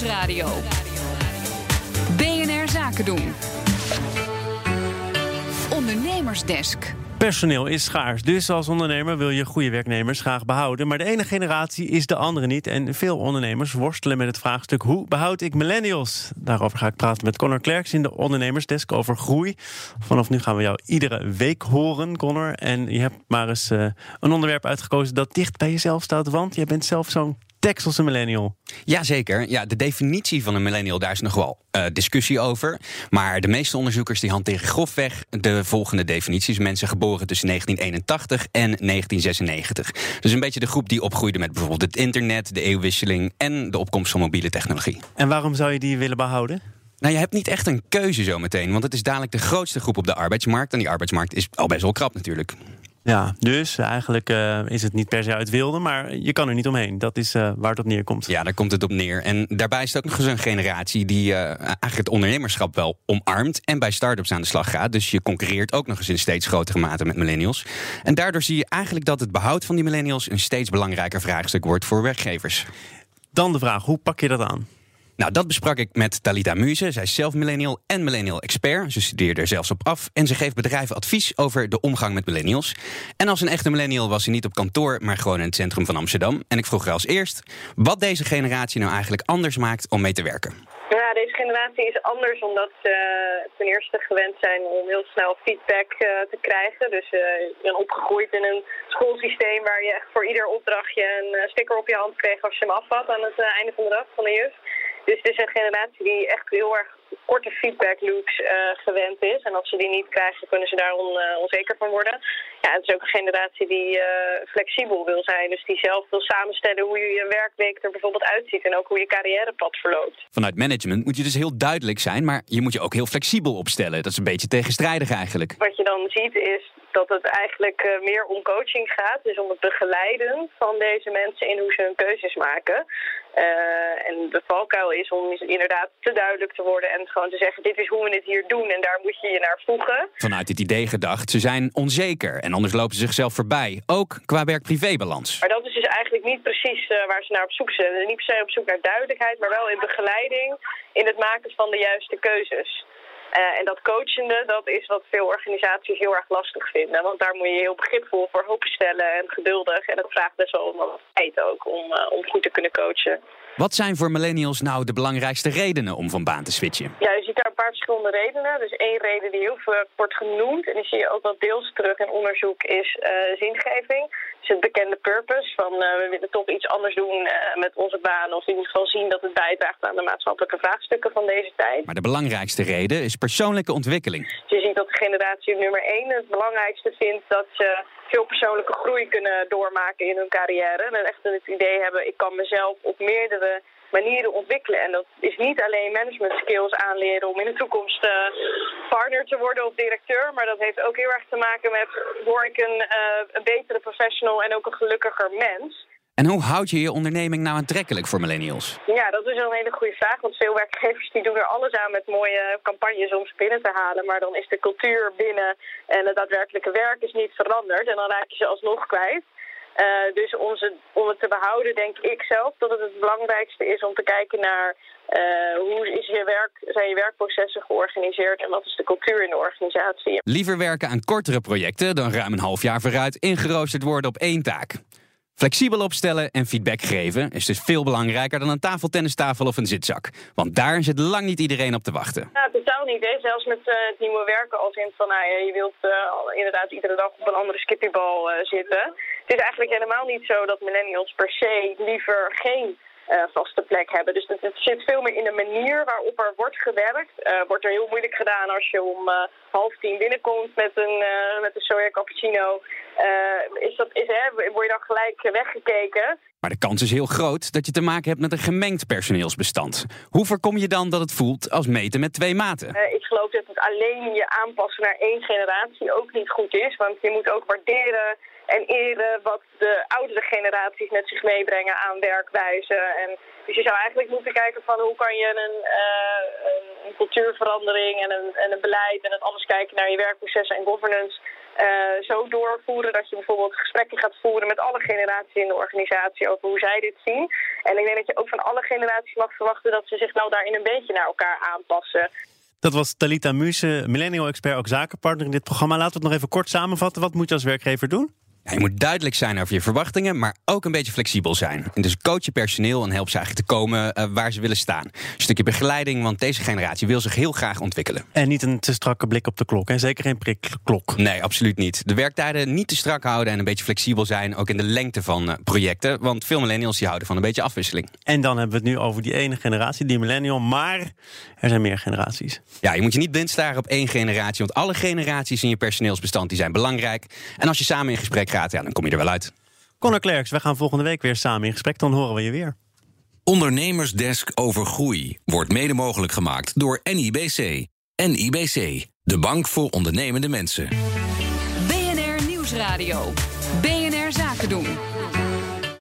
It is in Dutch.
Nieuwsradio. BNR Zaken doen. Ondernemersdesk. Personeel is schaars, dus als ondernemer wil je goede werknemers graag behouden. Maar de ene generatie is de andere niet. En veel ondernemers worstelen met het vraagstuk: hoe behoud ik millennials? Daarover ga ik praten met Connor Klerks in de ondernemersdesk over groei. Vanaf nu gaan we jou iedere week horen, Connor. En je hebt maar eens uh, een onderwerp uitgekozen dat dicht bij jezelf staat, want jij bent zelf zo'n Texelse millennial. Jazeker. Ja, de definitie van een millennial, daar is nog wel uh, discussie over. Maar de meeste onderzoekers die hanteren grofweg de volgende definities. Mensen geboren tussen 1981 en 1996. Dus een beetje de groep die opgroeide met bijvoorbeeld het internet, de eeuwwisseling en de opkomst van mobiele technologie. En waarom zou je die willen behouden? Nou, je hebt niet echt een keuze zo meteen, want het is dadelijk de grootste groep op de arbeidsmarkt. En die arbeidsmarkt is al best wel krap natuurlijk. Ja, dus eigenlijk uh, is het niet per se uit wilde, maar je kan er niet omheen. Dat is uh, waar het op neerkomt. Ja, daar komt het op neer. En daarbij is het ook nog eens een generatie die uh, eigenlijk het ondernemerschap wel omarmt en bij start-ups aan de slag gaat. Dus je concurreert ook nog eens in steeds grotere mate met millennials. En daardoor zie je eigenlijk dat het behoud van die millennials een steeds belangrijker vraagstuk wordt voor werkgevers. Dan de vraag, hoe pak je dat aan? Nou, dat besprak ik met Talita Muze. Zij is zelf millennial en millennial expert. Ze studeerde er zelfs op af en ze geeft bedrijven advies over de omgang met millennials. En als een echte millennial was ze niet op kantoor, maar gewoon in het centrum van Amsterdam. En ik vroeg haar als eerst wat deze generatie nou eigenlijk anders maakt om mee te werken. Ja, deze generatie is anders omdat ze ten eerste gewend zijn om heel snel feedback uh, te krijgen. Dus uh, je bent opgegroeid in een schoolsysteem waar je echt voor ieder opdrachtje een sticker op je hand kreeg als je hem afvat aan het einde van de dag van de juf. Dus het is een generatie die echt heel erg korte feedback loops uh, gewend is. En als ze die niet krijgen, kunnen ze daar on, uh, onzeker van worden. Ja, het is ook een generatie die uh, flexibel wil zijn. Dus die zelf wil samenstellen hoe je je werkweek er bijvoorbeeld uitziet. En ook hoe je carrièrepad verloopt. Vanuit management moet je dus heel duidelijk zijn. Maar je moet je ook heel flexibel opstellen. Dat is een beetje tegenstrijdig eigenlijk. Wat je dan ziet is dat het eigenlijk meer om coaching gaat. Dus om het begeleiden van deze mensen in hoe ze hun keuzes maken. en de valkuil is om inderdaad te duidelijk te worden en gewoon te zeggen: dit is hoe we het hier doen en daar moet je je naar voegen. Vanuit dit idee gedacht, ze zijn onzeker en anders lopen ze zichzelf voorbij, ook qua werk-privébalans. Maar dat is dus eigenlijk niet precies uh, waar ze naar op zoek zijn. Niet per se op zoek naar duidelijkheid, maar wel in begeleiding in het maken van de juiste keuzes. Uh, en dat coachende, dat is wat veel organisaties heel erg lastig vinden. Want daar moet je heel begripvol voor openstellen en geduldig. En dat vraagt best wel wat tijd ook om, uh, om goed te kunnen coachen. Wat zijn voor millennials nou de belangrijkste redenen om van baan te switchen? Ja, je ziet daar paar verschillende redenen. Dus één reden die heel veel wordt genoemd, en die zie je ook wel deels terug in onderzoek, is uh, zingeving. Dus het bekende purpose van uh, we willen toch iets anders doen uh, met onze baan. Of in ieder geval zien dat het bijdraagt aan de maatschappelijke vraagstukken van deze tijd. Maar de belangrijkste reden is persoonlijke ontwikkeling. Dus je ziet dat de generatie nummer één het belangrijkste vindt dat ze veel persoonlijke groei kunnen doormaken in hun carrière. En echt het idee hebben, ik kan mezelf op meerdere manieren ontwikkelen. En dat is niet alleen management skills aanleren om in de toekomst uh, partner te worden of directeur. Maar dat heeft ook heel erg te maken met, word ik een, uh, een betere professional en ook een gelukkiger mens. En hoe houd je je onderneming nou aantrekkelijk voor millennials? Ja, dat is een hele goede vraag. Want veel werkgevers die doen er alles aan met mooie campagnes om ze binnen te halen. Maar dan is de cultuur binnen en het daadwerkelijke werk is niet veranderd. En dan raak je ze alsnog kwijt. Uh, dus om, ze, om het te behouden denk ik zelf dat het het belangrijkste is om te kijken naar uh, hoe is je werk, zijn je werkprocessen georganiseerd en wat is de cultuur in de organisatie. Liever werken aan kortere projecten dan ruim een half jaar vooruit ingeroosterd worden op één taak. Flexibel opstellen en feedback geven is dus veel belangrijker dan een tafeltennistafel of een zitzak. Want daar zit lang niet iedereen op te wachten. Ja, niet. Hè? Zelfs met het nieuwe werken als in van nou, je wilt uh, inderdaad iedere dag op een andere skippiebal uh, zitten. Het is eigenlijk helemaal niet zo dat millennials per se liever geen vaste plek hebben. Dus het, het, zit veel meer in de manier waarop er wordt gewerkt. Uh, wordt er heel moeilijk gedaan als je om uh, half tien binnenkomt met een, met een soja cappuccino. is dat, is, hè, word je dan gelijk weggekeken. Maar de kans is heel groot dat je te maken hebt met een gemengd personeelsbestand. Hoe voorkom je dan dat het voelt als meten met twee maten? Geloof dat het alleen je aanpassen naar één generatie ook niet goed is. Want je moet ook waarderen en eren wat de oudere generaties met zich meebrengen aan werkwijze. En dus je zou eigenlijk moeten kijken van hoe kan je een, een, een cultuurverandering en een, en een beleid en het anders kijken naar je werkprocessen en governance uh, zo doorvoeren dat je bijvoorbeeld gesprekken gaat voeren met alle generaties in de organisatie over hoe zij dit zien. En ik denk dat je ook van alle generaties mag verwachten dat ze zich nou daarin een beetje naar elkaar aanpassen. Dat was Talita Muse, millennial-expert, ook zakenpartner in dit programma. Laten we het nog even kort samenvatten. Wat moet je als werkgever doen? Ja, je moet duidelijk zijn over je verwachtingen, maar ook een beetje flexibel zijn. En dus coach je personeel en help ze eigenlijk te komen uh, waar ze willen staan. Een stukje begeleiding, want deze generatie wil zich heel graag ontwikkelen. En niet een te strakke blik op de klok. En zeker geen prikklok. Nee, absoluut niet. De werktijden niet te strak houden en een beetje flexibel zijn. Ook in de lengte van uh, projecten. Want veel millennials die houden van een beetje afwisseling. En dan hebben we het nu over die ene generatie, die millennial. Maar er zijn meer generaties. Ja, je moet je niet blind staren op één generatie. Want alle generaties in je personeelsbestand die zijn belangrijk. En als je samen in gesprek gaat, ja, dan kom je er wel uit. Conor Klerks, we gaan volgende week weer samen in gesprek. Dan horen we je weer. Ondernemersdesk over groei wordt mede mogelijk gemaakt door NIBC. NIBC, de bank voor ondernemende mensen. BNR Nieuwsradio. BNR Zaken doen.